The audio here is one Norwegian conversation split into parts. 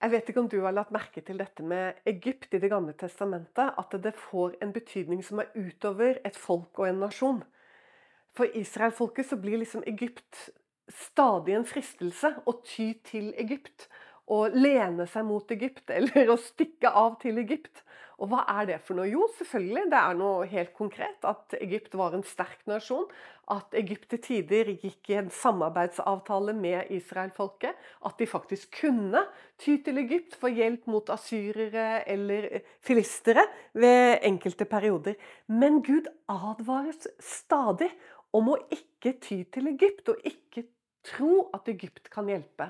Jeg vet ikke om du har lagt merke til dette med Egypt i Det gamle testamentet. At det får en betydning som er utover et folk og en nasjon. For israelfolket så blir liksom Egypt stadig en fristelse å ty til Egypt. Å lene seg mot Egypt, eller å stikke av til Egypt. Og hva er det for noe? Jo, selvfølgelig, det er noe helt konkret. At Egypt var en sterk nasjon. At Egypt til tider gikk i en samarbeidsavtale med israelfolket. At de faktisk kunne ty til Egypt for hjelp mot asyrere eller filistere ved enkelte perioder. Men Gud advares stadig om å ikke ty til Egypt, og ikke tro at Egypt kan hjelpe.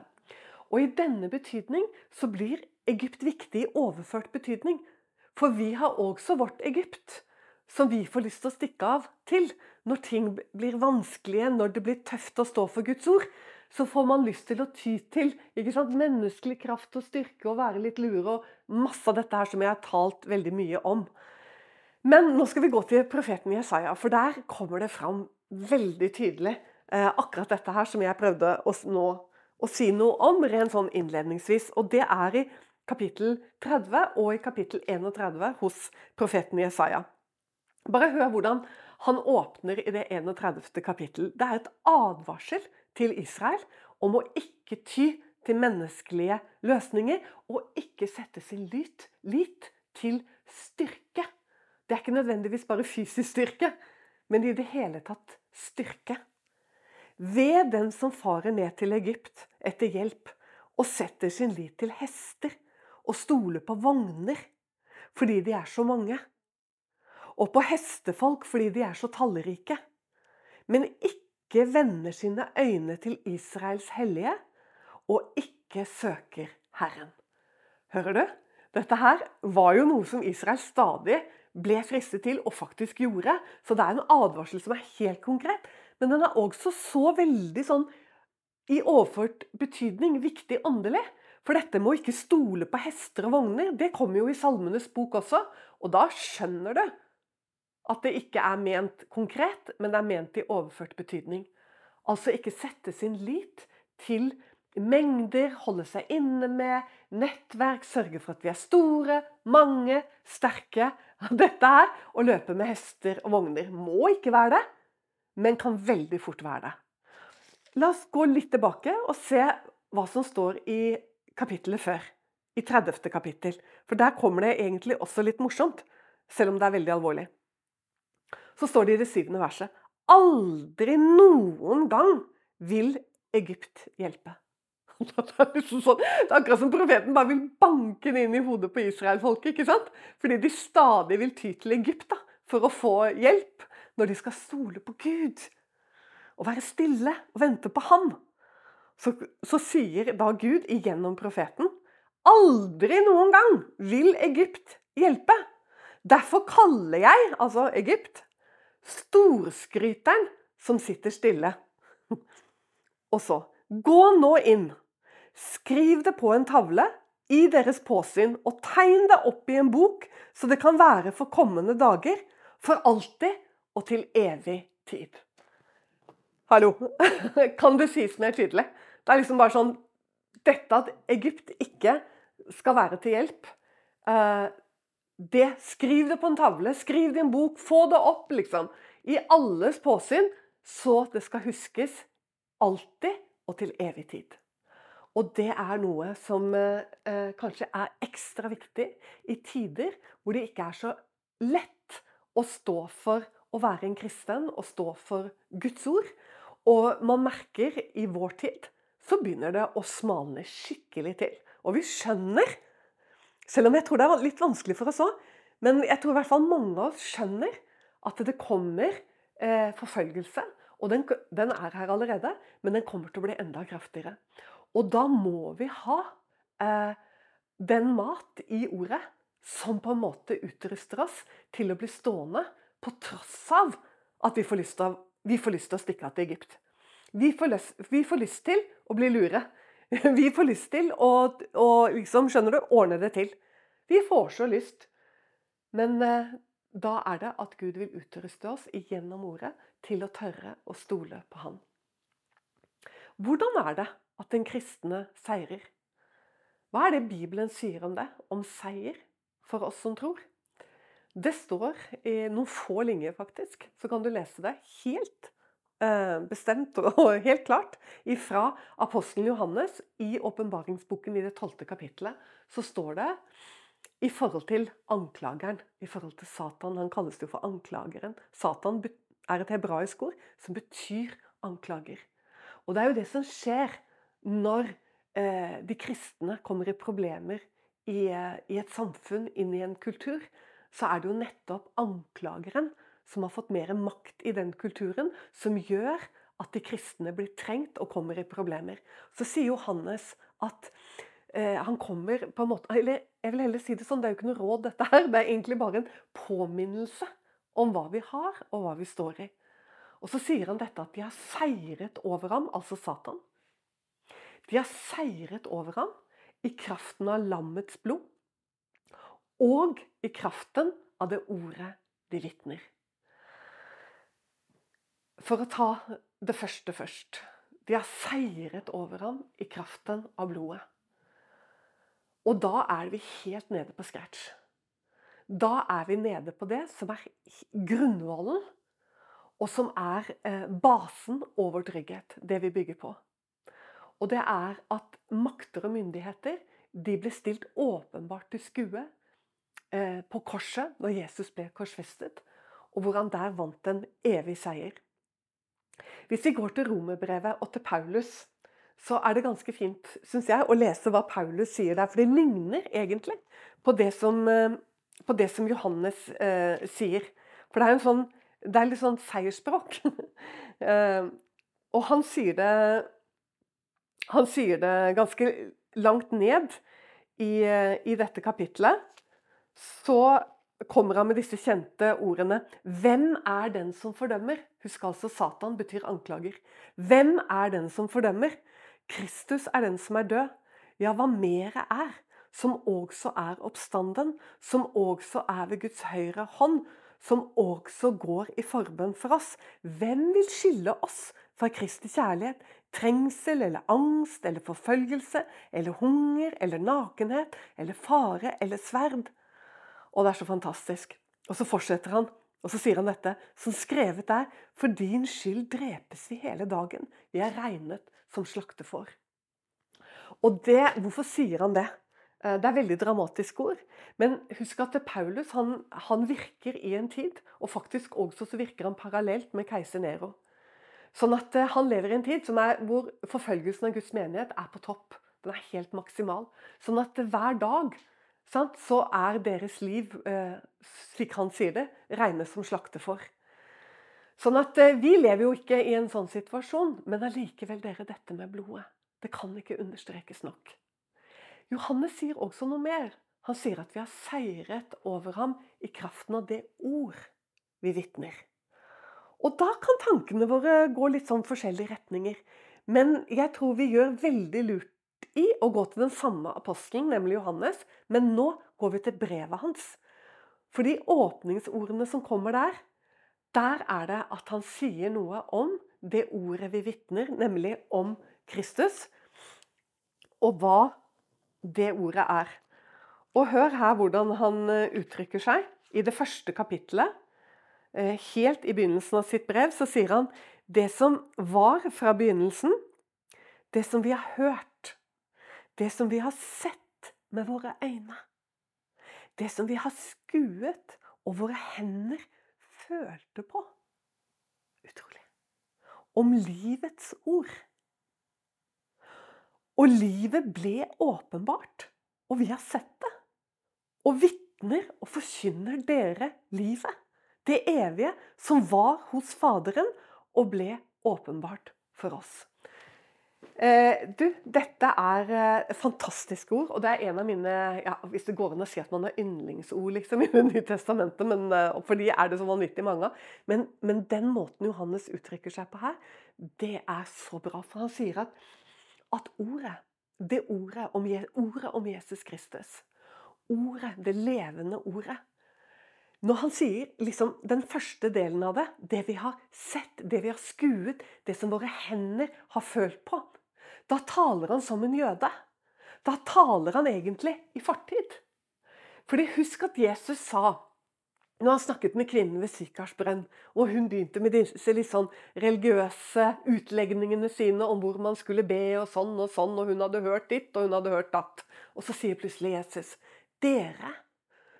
Og i denne betydning så blir Egypt viktig i overført betydning. For vi har også vårt Egypt, som vi får lyst til å stikke av til. Når ting blir vanskelige, når det blir tøft å stå for Guds ord, så får man lyst til å ty til menneskelig kraft og styrke og være litt lure og masse av dette her som jeg har talt veldig mye om. Men nå skal vi gå til profeten Jesaja, for der kommer det fram veldig tydelig eh, akkurat dette her som jeg prøvde å, nå, å si noe om rent sånn innledningsvis. Og det er i kapittel 30 og i kapittel 31 hos profeten Jesaja. Bare hør hvordan han åpner i det 31. kapittel. Det er et advarsel til Israel om å ikke ty til menneskelige løsninger, og ikke sette sin lit, lit til styrke. Det er ikke nødvendigvis bare fysisk styrke, men i det hele tatt styrke. Ved den som farer ned til Egypt etter hjelp og setter sin lit til hester og stole på vogner fordi de er så mange. Og på hestefolk fordi de er så tallrike. Men ikke vender sine øyne til Israels hellige og ikke søker Herren. Hører du? Dette her var jo noe som Israel stadig ble fristet til og faktisk gjorde. Så det er en advarsel som er helt konkret. Men den er også så veldig sånn i overført betydning viktig åndelig. For dette med å ikke stole på hester og vogner, det kommer jo i Salmenes bok også. Og da skjønner du at det ikke er ment konkret, men det er ment i overført betydning. Altså ikke sette sin lit til mengder, holde seg inne med, nettverk, sørge for at vi er store, mange, sterke. Dette her, å løpe med hester og vogner, må ikke være det, men kan veldig fort være det. La oss gå litt tilbake og se hva som står i kapittelet før. I 30. kapittel. For der kommer det egentlig også litt morsomt, selv om det er veldig alvorlig. Så står det i det syvende verset Aldri noen gang vil Egypt hjelpe. Det er, liksom sånn, det er akkurat som profeten bare vil banke det inn i hodet på israelfolket. ikke? Fordi de stadig vil ty til Egypt da, for å få hjelp når de skal stole på Gud. Og være stille og vente på ham så, så sier da Gud igjennom profeten Aldri noen gang vil Egypt hjelpe. Derfor kaller jeg, altså Egypt, storskryteren som sitter stille. Og så Gå nå inn, skriv det på en tavle i deres påsyn, og tegn det opp i en bok, så det kan være for kommende dager, for alltid og til evig tid. Hallo! Kan det sies mer tydelig? Det er liksom bare sånn Dette at Egypt ikke skal være til hjelp eh, det, Skriv det på en tavle, skriv en bok, få det opp, liksom. I alles påsyn, så det skal huskes alltid og til evig tid. Og det er noe som eh, kanskje er ekstra viktig i tider hvor det ikke er så lett å stå for å være en kristen og stå for Guds ord. Og man merker i vår tid så begynner det å smalne skikkelig til. Og vi skjønner, selv om jeg tror det er litt vanskelig for oss òg, men jeg tror i hvert fall mange av oss skjønner at det kommer eh, forfølgelse. Og den, den, er her allerede, men den kommer til å bli enda kraftigere. Og da må vi ha eh, den mat i ordet som på en måte utruster oss til å bli stående på tross av at vi får lyst til å, stikke av til Egypt. Vi får, lyst, vi får lyst til å bli lure. Vi får lyst til å, å liksom, skjønner du, ordne det til. Vi får så lyst. Men eh, da er det at Gud vil utruste oss gjennom ordet til å tørre å stole på Han. Hvordan er det at den kristne seirer? Hva er det Bibelen sier om det? Om seier for oss som tror? Det står i noen få linjer, faktisk. Så kan du lese det helt eh, bestemt og helt klart fra apostelen Johannes i åpenbaringsboken i det tolvte kapittelet. Så står det i forhold til anklageren, i forhold til Satan. Han kalles jo for anklageren. Satan er et hebraisk ord som betyr anklager. Og det er jo det som skjer når eh, de kristne kommer i problemer eh, i, et samfunn, inn i en kultur. Så er det jo nettopp anklageren som har fått mer makt i den kulturen, som gjør at de kristne blir trengt og kommer i problemer. Så sier Johannes at eh, han kommer på en måte Eller jeg vil heller si det sånn, det er jo ikke noe råd, dette her. Det er egentlig bare en påminnelse om hva vi har, og hva vi står i. Og så sier han dette at de har seiret over ham, altså Satan. De har seiret over ham i kraften av lammets blod og i kraften av det ordet de vitner. For å ta det første først. De har seiret over ham i kraften av blodet. Og da er vi helt nede på scratch. Da er vi nede på det som er grunnvollen, og som er eh, basen over trygghet. Det vi bygger på. Og det er at makter og myndigheter de blir stilt åpenbart til skue på korset når Jesus ble korsfestet, og hvor han der vant en evig seier. Hvis vi går til romerbrevet og til Paulus, så er det ganske fint, syns jeg, å lese hva Paulus sier der. For det ligner egentlig på det som, eh, på det som Johannes eh, sier. For det er, sånn, det er litt sånn seiersspråk. eh, og han sier det Han sier det ganske langt ned i, eh, i dette kapitlet. Så kommer han med disse kjente ordene. Hvem er den som fordømmer? Husk altså Satan betyr anklager. Hvem er den som fordømmer? Kristus er den som er død, ja, hva mere er, som også er oppstanden, som også er ved Guds høyre hånd, som også går i forbønn for oss. Hvem vil skille oss fra Kristi kjærlighet? Trengsel eller angst eller forfølgelse eller hunger eller nakenhet eller fare eller sverd? Og det er så fantastisk. Og så fortsetter han, og så sier han dette, som skrevet er, for din skyld drepes vi hele dagen. Vi er regnet som slaktefår. Og det, Hvorfor sier han det? Eh, det er veldig dramatisk ord. Men husk at Paulus han, han virker i en tid, og faktisk også så virker han parallelt med keiser Nero. Sånn at eh, Han lever i en tid er, hvor forfølgelsen av Guds menighet er på topp. Den er helt maksimal. Sånn at hver dag så er deres liv, eh, slik han sier det, regnes som slaktefår. Sånn at eh, Vi lever jo ikke i en sånn situasjon, men allikevel dere, dette med blodet. Det kan ikke understrekes nok. Johannes sier også noe mer. Han sier at vi har seiret over ham i kraften av det ord vi vitner. Og da kan tankene våre gå litt sånn forskjellige retninger. Men jeg tror vi gjør veldig lurt i å gå til den samme apostelen, nemlig Johannes, men nå går vi til brevet hans. For de åpningsordene som kommer der, der er det at han sier noe om det ordet vi vitner, nemlig om Kristus, og hva det ordet er. Og hør her hvordan han eh, uttrykker seg. I det første kapittelet, eh, helt i begynnelsen av sitt brev, så sier han det som var fra begynnelsen, det som vi har hørt, det som vi har sett med våre øyne, det som vi har skuet og våre hender følte på. Utrolig. Om livets ord. Og livet ble åpenbart, og vi har sett det. Og vitner og forkynner dere livet, det evige, som var hos Faderen og ble åpenbart for oss. Eh, du, dette er eh, fantastiske ord, og det er en av mine ja, Hvis det går an å si at man har yndlingsord liksom, i Det nye testamentet, men, eh, for de er det så vanvittig mange av. Men, men, den måten Johannes uttrykker seg på her, det er så bra. For han sier at, at ordet, det ordet om, ordet om Jesus Kristus, ordet, det levende ordet når han sier liksom, den første delen av det, det vi har sett, det vi har skuet, det som våre hender har følt på, da taler han som en jøde. da taler han egentlig i fortid. Fordi husk at Jesus sa når han snakket med kvinnen ved Sykars og hun begynte med disse litt sånn religiøse utlegningene sine om hvor man skulle be og sånn og sånn, og hun hadde hørt ditt og hun hadde hørt datt. Og så sier plutselig Jesus, dere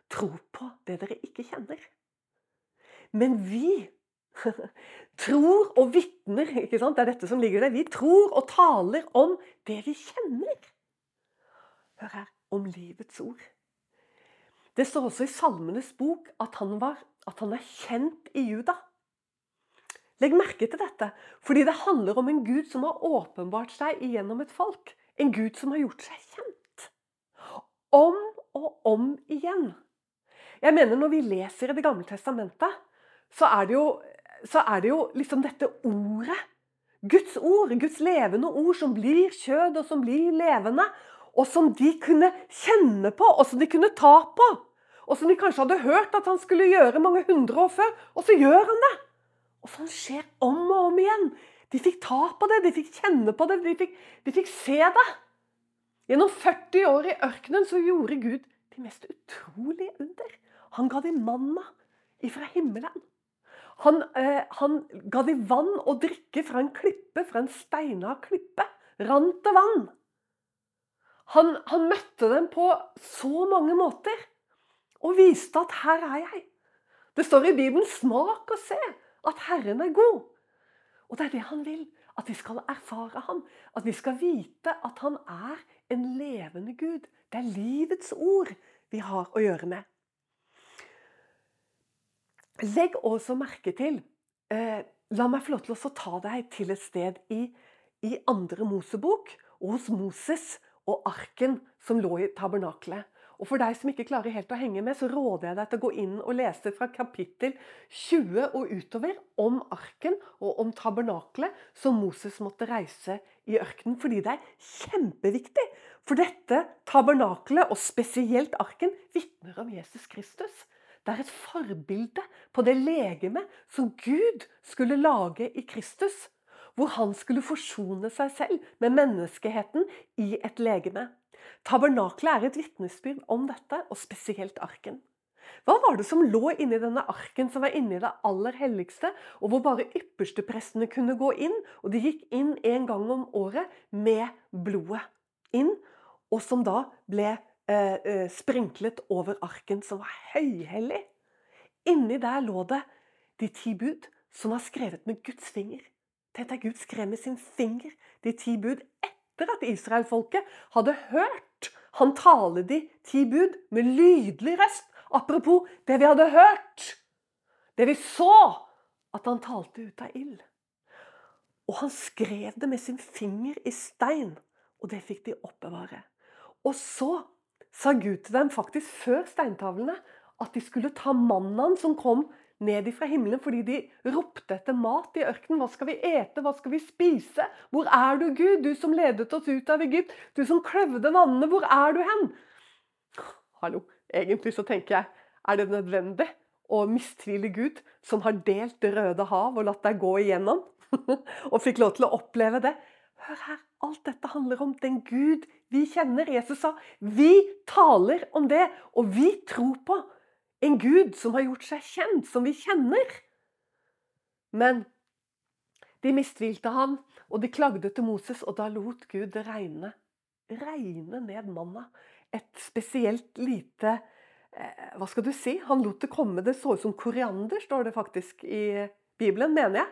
tror på det dere ikke kjenner. Men vi tror og vitner, ikke sant? det er dette som ligger der. Vi tror og taler om det vi kjenner. Hør her, om livets ord. Det står også i Salmenes bok at han, var, at han er kjent i Juda. Legg merke til dette, fordi det handler om en Gud som har åpenbart seg igjennom et folk. En Gud som har gjort seg kjent. Om og om igjen. Jeg mener Når vi leser i Det gamle testamentet, så er det jo, er det jo liksom dette ordet. Guds ord, Guds levende ord, som blir kjød og som blir levende og som de kunne kjenne på, og som de kunne ta på. Og som de kanskje hadde hørt at han skulle gjøre mange hundre år før, og så gjør han det. Og sånn skjer om og om igjen. De fikk ta på det, de fikk kjenne på det, de fikk, de fikk se det. Gjennom 40 år i ørkenen så gjorde Gud de mest utrolige under. Han ga dem manna ifra himmelen. Han, eh, han ga de vann å drikke fra en klippe, fra en steinar klippe. Rant det vann. Han, han, møtte dem på så mange måter og viste at 'her er jeg'. Det står i Bibelen 'smak og se at Herren er god'. Og det er det han vil. At vi skal erfare ham. At vi skal vite at han er en levende Gud. Det er livets ord vi har å gjøre med. Legg også merke til eh, La meg få lov til å ta deg til et sted i, i andre Mosebok og hos Moses og arken som lå i tabernaklet. Og For deg som ikke klarer helt å henge med, så råder jeg deg til å gå inn og lese fra kapittel 20 og utover om arken og om tabernaklet som Moses måtte reise i ørkenen. Fordi det er kjempeviktig. For dette tabernaklet, og spesielt arken, vitner om Jesus Kristus. Det er et forbilde på det legemet som Gud skulle lage i Kristus hvor han skulle forsone seg selv med menneskeheten i et legeme. Tabernaklet er et vitnesbyrd om dette, og spesielt arken. Hva var det som lå inni denne arken som var inni det aller helligste, og hvor bare yppersteprestene kunne gå inn? Og de gikk inn en gang om året med blodet inn, og som da ble eh, eh sprinklet over arken, som var høyhellig. Inni der lå det de ti bud, som var skrevet med Guds finger. Tenk deg Gud skrev med sin finger de ti bud etter at israelfolket hadde hørt han tale de ti bud med lydelig røst. Apropos det vi hadde hørt, det vi så, at han talte ut av ild. Og han skrev det med sin finger i stein, og det fikk de oppbevare. Og så sa Gud til dem faktisk før steintavlene at de skulle ta mannen som kom ned ifra himmelen fordi de ropte etter mat i ørkenen. Hva skal vi ete? Hva skal vi spise? Hvor er du, Gud? Du som ledet oss ut av Egypt. Du som kløvde vannene. Hvor er du hen? Hallo. Egentlig så tenker jeg, er det nødvendig å mistvile Gud, som har delt Det røde hav og latt deg gå igjennom? og fikk lov til å oppleve det. Hør her, alt dette handler om den Gud vi kjenner. Jesus sa vi taler om det, og vi tror på en Gud som har gjort seg kjent, som vi kjenner. Men de mistvilte han, og de klagde til Moses, og da lot Gud det regne. Regne ned manna. Et spesielt lite eh, Hva skal du si? Han lot det komme. Det så ut som koriander, står det faktisk i Bibelen, mener jeg.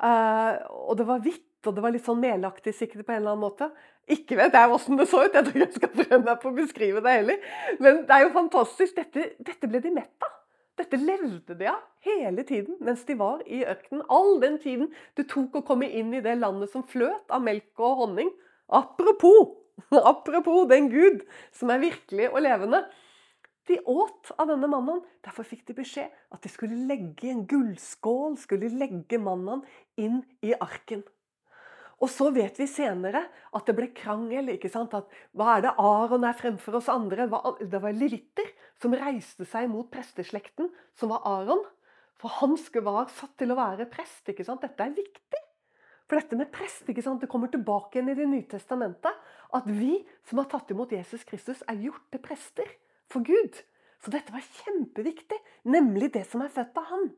Eh, og det var hvitt, og det var litt sånn melaktig sikkert på en eller annen måte. Ikke vet jeg åssen det så ut, jeg tror ikke jeg skal prøve meg på å beskrive det heller. Men det er jo fantastisk. Dette, dette ble de mett av. Dette levde de av hele tiden mens de var i ørkenen. All den tiden det tok å komme inn i det landet som fløt av melk og honning. Apropos, apropos den Gud som er virkelig og levende. De åt av denne mannen. Derfor fikk de beskjed at de skulle legge en gullskål skulle legge mannen inn i arken. Og så vet vi senere at det ble krangel. ikke sant? At, hva er det Aron er fremfor oss andre? Det var levitter som reiste seg mot presteslekten, som var Aron. For han var satt til å være prest. ikke sant? Dette er viktig. For dette med prest ikke sant? det kommer tilbake igjen i Det nye testamentet. At vi som har tatt imot Jesus Kristus, er gjort til prester for Gud. Så dette var kjempeviktig, nemlig det som er født av Han.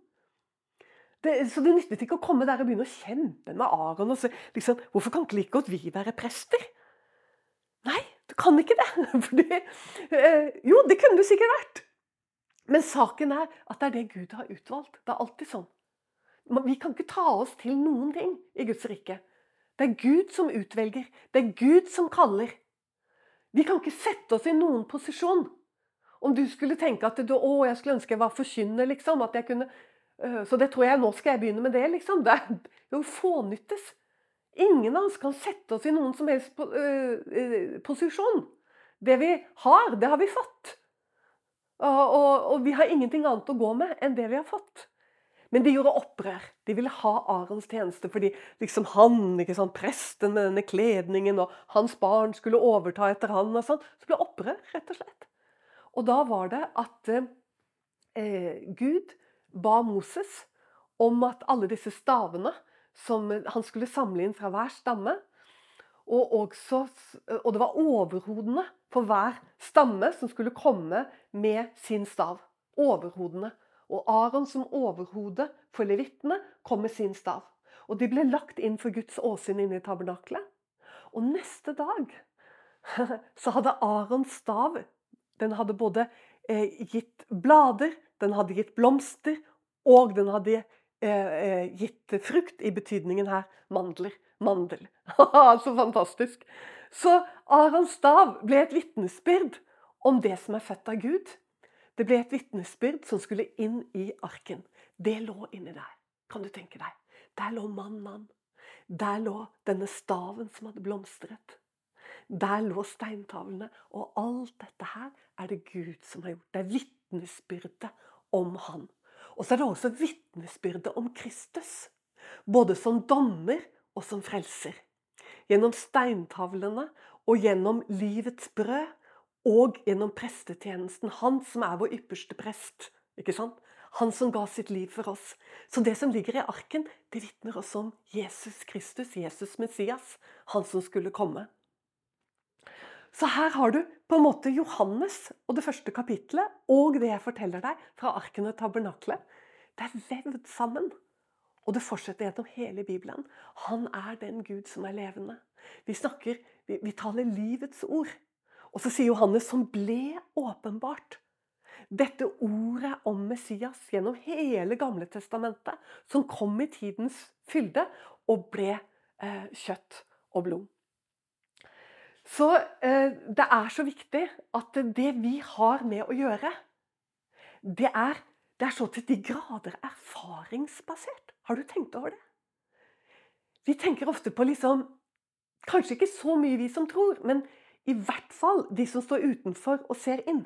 Det, så det nyttet ikke å komme der og begynne å kjempe med Aron. og så, liksom, Hvorfor kan ikke like godt vi være prester? Nei, du kan ikke det. Fordi, eh, jo, det kunne du sikkert vært. Men saken er at det er det Gud har utvalgt. Det er alltid sånn. Vi kan ikke ta oss til noen ting i Guds rike. Det er Gud som utvelger. Det er Gud som kaller. Vi kan ikke sette oss i noen posisjon. Om du skulle tenke at du, å, jeg skulle ønske jeg var forkynner, liksom. At jeg kunne, så det tror jeg nå skal jeg begynne med det, liksom. Det er jo fånyttes. Ingen av oss kan sette oss i noen som helst øh, posisjon. Det vi har, det har vi fått. Og, og, og vi har ingenting annet å gå med enn det vi har fått. Men de gjorde opprør. De ville ha Arons tjeneste fordi liksom han, ikke sant, presten med denne kledningen, og hans barn skulle overta etter han og sånn. Så ble opprør, rett og slett. Og da var det at eh, Gud ba Moses om at alle disse stavene som han skulle samle inn fra hver stamme, og, også, og det var overhodene for hver stamme som skulle komme med sin stav. Overhodene. Og Aron som overhode for levittene kom med sin stav. Og de ble lagt inn for Guds åsyn inne i tabernaklet. Og neste dag så hadde Arons stav Den hadde både eh, gitt blader, den hadde gitt blomster, og den hadde eh, eh gitt frukt, i betydningen her mandler. Mandel. så fantastisk. Så Arons stav ble et vitnesbyrd om det som er født av Gud. Det ble et vitnesbyrd som skulle inn i arken. Det lå inni der. Kan du tenke deg? Der lå mannen. Der lå denne staven som hadde blomstret. Der lå steintavlene. Og alt dette her er det Gud som har gjort. Det er vitnesbyrdet om Han. Og så er det også vitnesbyrdet om Kristus. Både som dommer og som frelser. Gjennom steintavlene og gjennom livets brød og gjennom prestetjenesten. Han som er vår ypperste prest. ikke sant? Han som ga sitt liv for oss. Så det som ligger i arken, det vitner også om Jesus Kristus, Jesus Messias, han som skulle komme. Så her har du på en måte Johannes og det første kapitlet og det jeg forteller deg fra arken og tabernaklet. Det er vevd sammen. Og det fortsetter gjennom hele Bibelen. Han er den Gud som er levende. Vi snakker, vi, vi taler livets ord. Og så sier Johannes som ble åpenbart. Dette ordet om Messias gjennom hele Gamle testamentet, som kom i tidens fylde og ble eh, kjøtt og blod. Så eh, det er så viktig at det vi har med å gjøre, det er, det er så til de grader erfaringsbasert. Har du tenkt over det? Vi tenker ofte på liksom Kanskje ikke så mye vi som tror, men i hvert fall de som står utenfor og ser inn.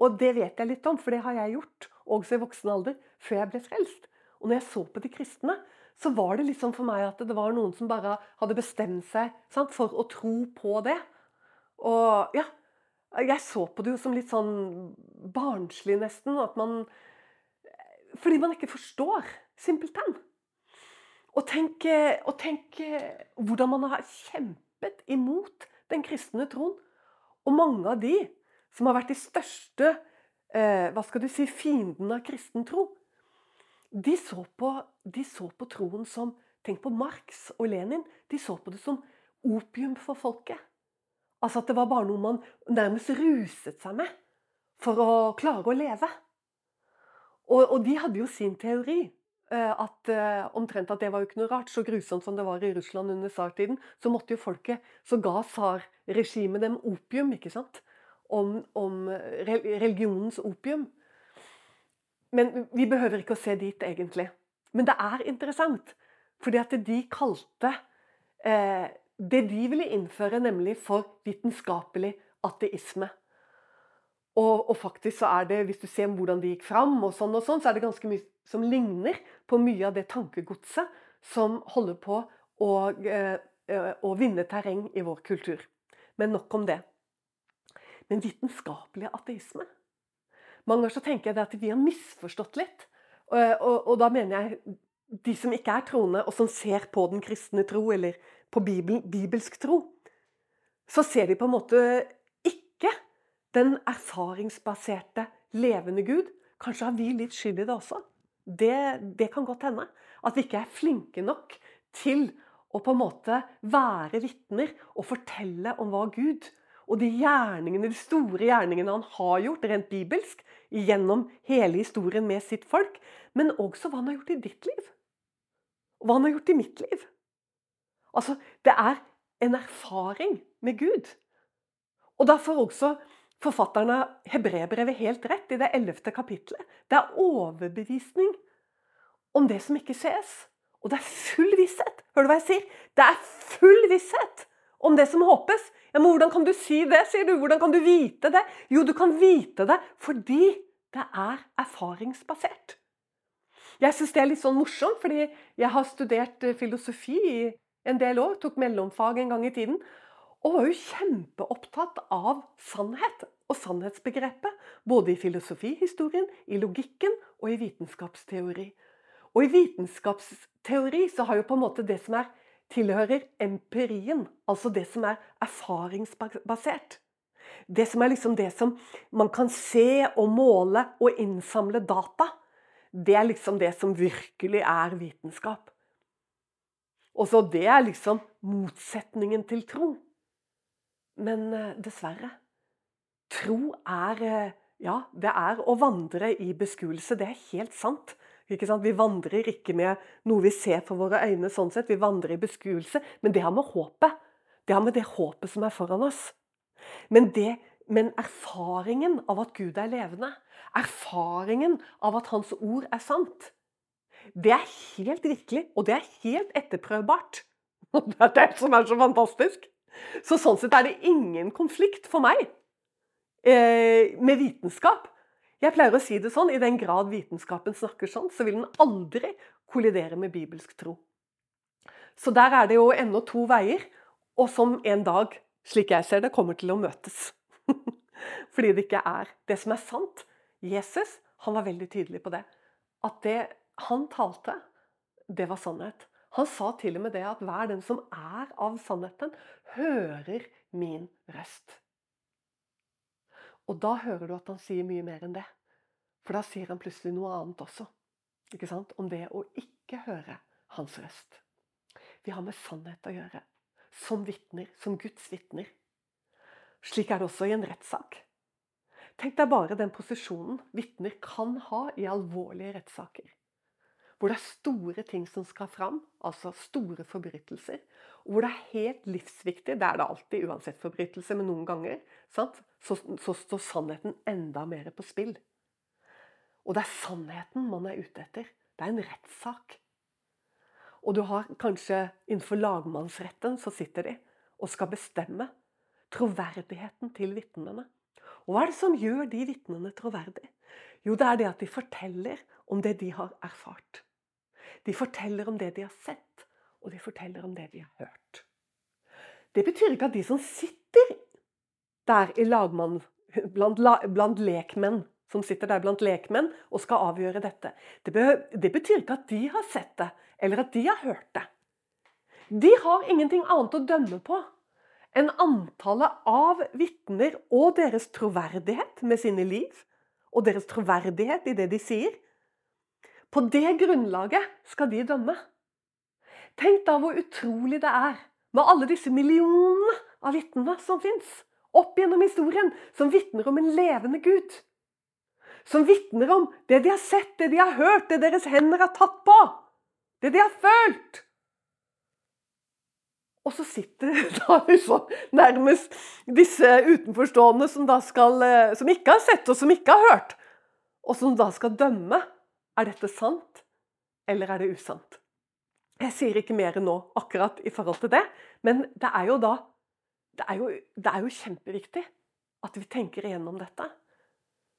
Og det vet jeg litt om, for det har jeg gjort, også i voksen alder, før jeg ble frelst. Og når jeg så på de kristne, så var det liksom for meg at det var noen som bare hadde bestemt seg sant, for å tro på det. Og ja, jeg så på det jo som litt sånn barnslig, nesten. At man Fordi man ikke forstår, simpelthen. Og tenk, og tenk hvordan man har kjempet imot den kristne troen. Og mange av de som har vært de største eh, hva skal du si, fiendene av kristen tro, de så, på, de så på troen som Tenk på Marx og Lenin. De så på det som opium for folket. Altså at det var bare noe man nærmest ruset seg med for å klare å leve. Og, og de hadde jo sin teori. Eh, at uh, omtrent at det var jo ikke noe rart. Så grusomt som det var i Russland under tsartiden, så måtte jo folket Så ga tsarregimet dem opium, ikke sant? Om, om, religionens opium. Men vi behøver ikke å se dit, egentlig. Men det er interessant, fordi at de kalte eh, det de ville innføre, nemlig for vitenskapelig ateisme. Og, og, faktisk så er det, hvis du ser hvordan de gikk fram, og sånn og sånn, så er det ganske mye som ligner på mye av det tankegodset som holder på å, eh, eh, å vinne terreng i vår kultur. Men nok om det. Men vitenskapelig ateisme Mange ganger så tenker jeg at vi har misforstått litt. Og, og, og, da mener jeg de som ikke er troende, og som ser på den kristne tro, eller på Bibelen, bibelsk tro, så ser de på en måte ikke den erfaringsbaserte, levende Gud. Kanskje har vi litt skyld i det også. Det, det kan godt hende. At vi ikke er flinke nok til å på en måte være vitner og fortelle om hva Gud og de gjerningene, de store gjerningene han har gjort, rent bibelsk, gjennom hele historien med sitt folk, men også hva han har gjort i ditt liv. Og hva han har gjort i mitt liv. Altså, det er en erfaring med Gud. Og da får også forfatterne av Hebrebrevet helt rett i det ellevte kapitlet. Det er overbevisning om det som ikke ses. Og det er full visshet. Hører du hva jeg sier? Det er full visshet om det som håpes. Ja, men Hvordan kan du si det, sier du? Hvordan kan du vite det? Jo, du kan vite det fordi det er erfaringsbasert. Jeg syns det er litt sånn morsomt, fordi jeg har studert eh, filosofi i en del år. Tok mellomfag en gang i tiden. Og var jo kjempeopptatt av sannhet og sannhetsbegrepet. Både i filosofihistorien, i logikken og i vitenskapsteori. Og i vitenskapsteori så har jo på en måte det som er tilhører empirien, altså det som er erfaringsbasert. Det som er liksom det som man kan se og måle og innsamle data. Det er liksom det som virkelig er vitenskap. Og så det er liksom motsetningen til tro. Men eh, dessverre. Tro er eh, Ja, det er å vandre i beskuelse. Det er helt sant. Vi vandrer ikke med noe vi ser for våre øyne, sånn sett. vi vandrer i beskuelse. Men det har med håpet. Det har med det håpet som er foran oss. Men, det, men erfaringen av at Gud er levende, erfaringen av at Hans ord er sant, det er helt virkelig, og det er helt etterprøvbart. Det er det som er så fantastisk. Så sånn sett er det ingen konflikt for meg eh, med vitenskap. Jeg pleier å si det sånn, I den grad vitenskapen snakker sånn, så vil den aldri kollidere med bibelsk tro. Så der er det jo ennå to veier, og som en dag, slik jeg ser det, kommer til å møtes. Fordi det ikke er det som er sant. Jesus han var veldig tydelig på det. At det han talte, det var sannhet. Han sa til og med det at hver den som er av sannheten, hører min røst. Og da hører du at han sier mye mer enn det. For da sier han plutselig noe annet også. Ikke sant? Om det å ikke høre hans røst. Vi har med sannhet å gjøre. Som vitner, som Guds vitner. Slik er det også i en rettssak. Tenk deg bare den posisjonen vitner kan ha i alvorlige rettssaker. Hvor det er store ting som skal fram, altså store forbrytelser. Og hvor det er helt livsviktig, det er det alltid uansett forbrytelse, men noen ganger så, så står sannheten enda mer på spill. Og det er sannheten man er ute etter. Det er en rettssak. Og du har kanskje innenfor lagmannsretten så sitter de og skal bestemme troverdigheten til vitnene. Og hva er det som gjør de vitnene troverdige? Jo, det er det at de forteller om det de har erfart. De forteller om det de har sett, og de forteller om det de har hørt. Det betyr ikke at de som sitter der i lagmann, blant, blant lekmenn, som sitter der blant lekmenn og skal avgjøre dette, det, det betyr ikke at de har sett det, eller at de har hørt det. De har ingenting annet å dømme på enn antallet av vitner og deres troverdighet med sine liv, og deres troverdighet i det de sier. På det grunnlaget skal de dømme. Tenk da hvor utrolig det er med alle disse millionene av vitnene som fins opp gjennom historien, som vitner om en levende Gud. Som vitner om det de har sett, det de har hørt, det deres hender har tatt på. Det de har følt. Og så sitter da liksom nærmest disse utenforstående som, skal, eh, som ikke har sett og som ikke har hørt, og som da skal dømme. Er dette sant, eller er det usant? Jeg sier ikke mer nå akkurat i forhold til det, men det er jo da Det er jo, det er jo kjempeviktig at vi tenker igjennom dette.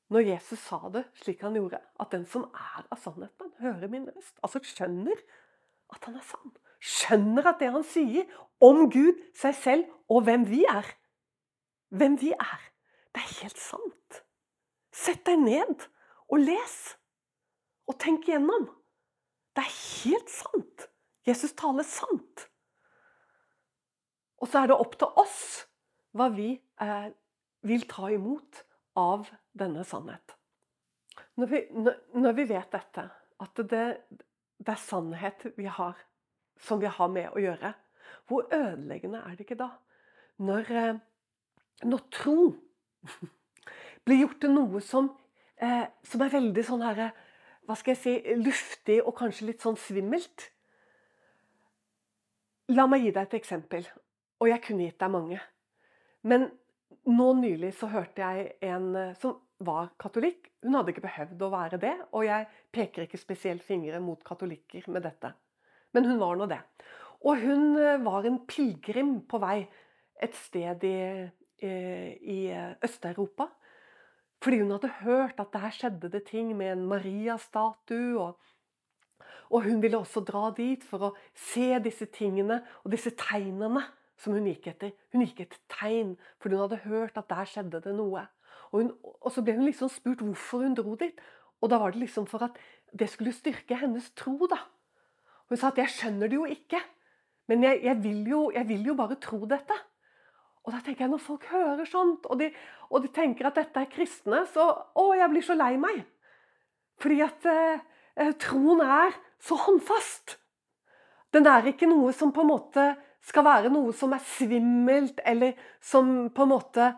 Når Jesus sa det slik han gjorde, at den som er av sannheten, hører min røst. Altså skjønner at han er sann. Skjønner at det han sier om Gud, seg selv og hvem vi er Hvem vi er. Det er helt sant. Sett deg ned og les. Og tenk igjennom. Det er helt sant. Jesus taler sant. Og så er det opp til oss hva vi eh, vil ta imot av denne sannhet. Når vi, når vi vet dette, at det, det, er sannhet vi har, som vi har med å gjøre, hvor ødeleggende er det ikke da? Når, eh, når tro blir gjort til noe som, eh, som er veldig sånn herre Hva skal jeg si Luftig og kanskje litt sånn svimmelt. La meg gi deg et eksempel. Og jeg kunne gitt deg mange. Men nå nylig så hørte jeg en eh, som var katolikk. Hun hadde ikke behøvd å være det, og jeg peker ikke spesielt fingre mot katolikker med dette. Men hun var nå det. Og hun eh, var en pilegrim på vei et sted i, eh, i Øst-Europa. Fordi hun hadde hørt at der skjedde det ting med en Maria-statue. Og, og, hun ville også dra dit for å se disse tingene og disse tegnene som hun gikk etter. Hun gikk etter tegn, fordi hun hadde hørt at der skjedde det noe. Og, hun, og så ble hun liksom spurt hvorfor hun dro dit. Og da var det liksom for at det skulle styrke hennes tro, da. Hun sa at 'jeg skjønner det jo ikke', men jeg, jeg, vil, jo, jeg vil jo bare tro dette. Og da tenker jeg, Når folk hører sånt, og de, og de tenker at dette er kristne, så Å, jeg blir så lei meg. Fordi at eh, eh troen er så håndfast. Den er ikke noe som på en måte skal være noe som er svimmelt, eller som på en måte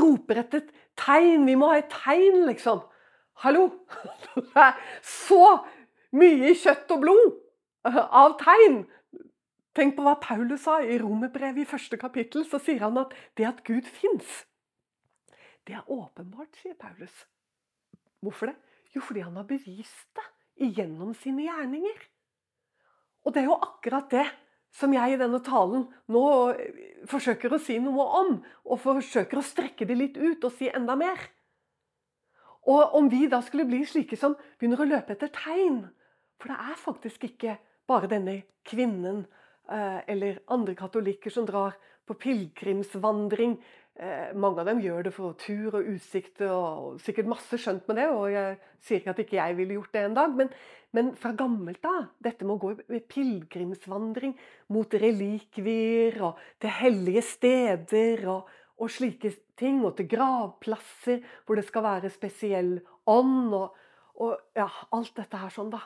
roper etter et tegn. Vi må ha et tegn, liksom. Hallo! Det er så mye kjøtt og blod av tegn. Tenk på hva Paulus sa i Romerbrevet i første kapittel. Så sier han at det at Gud fins, det er åpenbart, sier Paulus. Hvorfor det? Jo, fordi han har bevist det gjennom sine gjerninger. Og det er jo akkurat det som jeg i denne talen nå forsøker å si noe om. Og forsøker å strekke det litt ut og si enda mer. Og om vi da skulle bli slike som begynner å løpe etter tegn For det er faktisk ikke bare denne kvinnen eh, eller andre katolikker som drar på pilegrimsvandring Eh, mange av dem gjør det for tur og utsikter, og sikkert masse skjønt med det. Og jeg sier ikke at ikke jeg ville gjort det en dag, men, men fra gammelt av. Dette med å gå i pilegrimsvandring mot relikvier og til hellige steder og, og, slike ting. Og til gravplasser hvor det skal være spesiell ånd og, og ja, alt dette her sånn, da.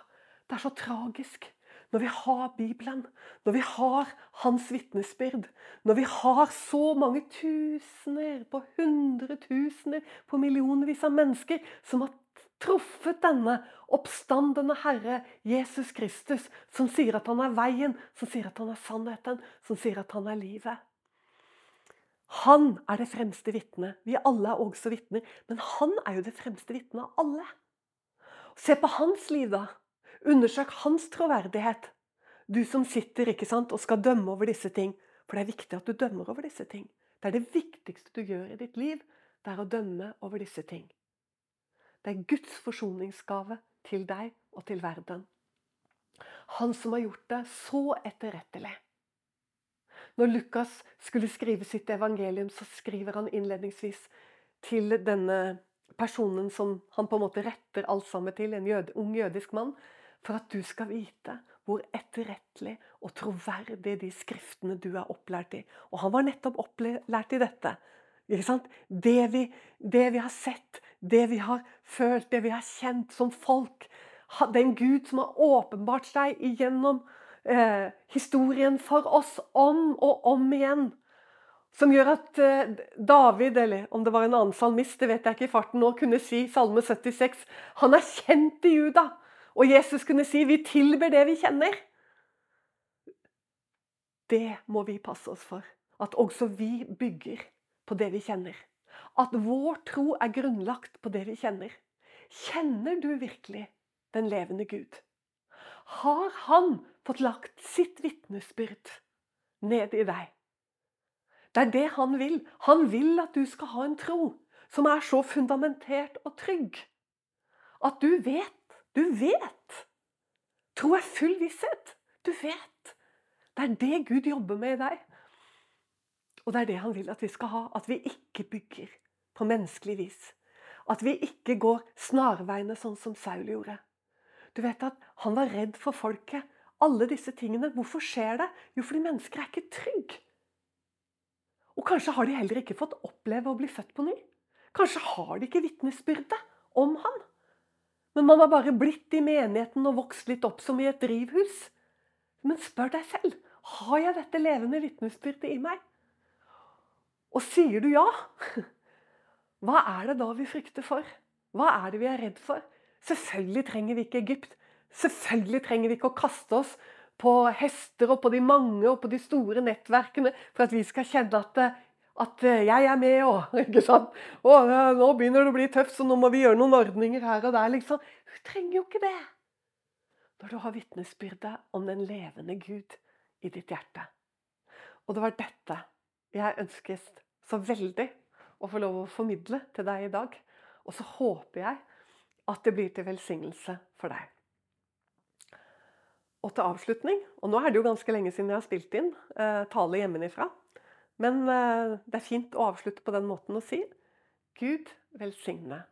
Det er så tragisk. Når vi har Bibelen, når vi har hans vitnesbyrd, når vi har så mange tusener på hundretusener på millionvis av mennesker som har truffet denne oppstandende Herre Jesus Kristus, som sier at han er veien, som sier at han er sannheten, som sier at han er livet. Han er det fremste vitnet. Vi alle er også vitner, men han er jo det fremste vitnet av alle. Se på hans liv, da. Undersøk hans troverdighet. Du som sitter ikke sant, og skal dømme over disse ting. For det er viktig at du dømmer over disse ting. Det er det viktigste du gjør i ditt liv. Det er å dømme over disse ting. Det er Guds forsoningsgave til deg og til verden. Han som har gjort det så etterrettelig. Når Lukas skulle skrive sitt evangelium, så skriver han innledningsvis til denne personen som han på en måte retter alt sammen til, en jød, ung jødisk mann for at du skal vite hvor etterrettelig og troverdig de skriftene du er opplært i. Og han var nettopp opplært i dette. Det vi, det vi, har sett, det vi har følt, det vi har kjent som folk. Den Gud som har åpenbart seg igjennom eh, historien for oss om og om igjen. Som gjør at eh, David, eller om det var en annen salmist, det vet jeg ikke i farten nå, kunne si Salme 76 Han er kjent i Juda. Og Jesus kunne si 'vi tilber det vi kjenner'. Det må vi passe oss for. At også vi bygger på det vi kjenner. At vår tro er grunnlagt på det vi kjenner. Kjenner du virkelig den levende Gud? Har han fått lagt sitt vitnesbyrd ned i deg? Det er det han vil. Han vil at du skal ha en tro som er så fundamentert og trygg at du vet du vet! Tro er full visshet. Du vet. Det er det Gud jobber med i deg. Og det er det han vil at vi skal ha. At vi ikke bygger på menneskelig vis. At vi ikke går snarveiene sånn som Saul gjorde. Du vet at han var redd for folket. Alle disse tingene. Hvorfor skjer det? Jo, fordi mennesker er ikke trygge. Og kanskje har de heller ikke fått oppleve å bli født på ny. Kanskje har de ikke vitnesbyrdet om han. Men man har bare blitt i menigheten og vokst litt opp som i et drivhus. Men spør deg selv har jeg dette levende vitnesbyrdet i meg. Og sier du ja, hva er det da vi frykter for? Hva er det vi er redd for? Selvfølgelig trenger vi ikke Egypt. Selvfølgelig trenger vi ikke å kaste oss på hester og på de mange og på de store nettverkene for at vi skal kjenne at, at jeg er med og ikke sant? Å, nå begynner det å bli tøft, så nå må vi gjøre noen ordninger her og der. liksom. Du trenger jo ikke det. Når du har vitnesbyrdet om den levende Gud i ditt hjerte. Og det var dette jeg ønsket så veldig å få lov å formidle til deg i dag. Og så håper jeg at det blir til velsignelse for deg. Og til avslutning, og nå er det jo ganske lenge siden jeg har spilt inn eh, tale hjemmefra, men eh, det er fint å avslutte på den måten å si Gud velsigne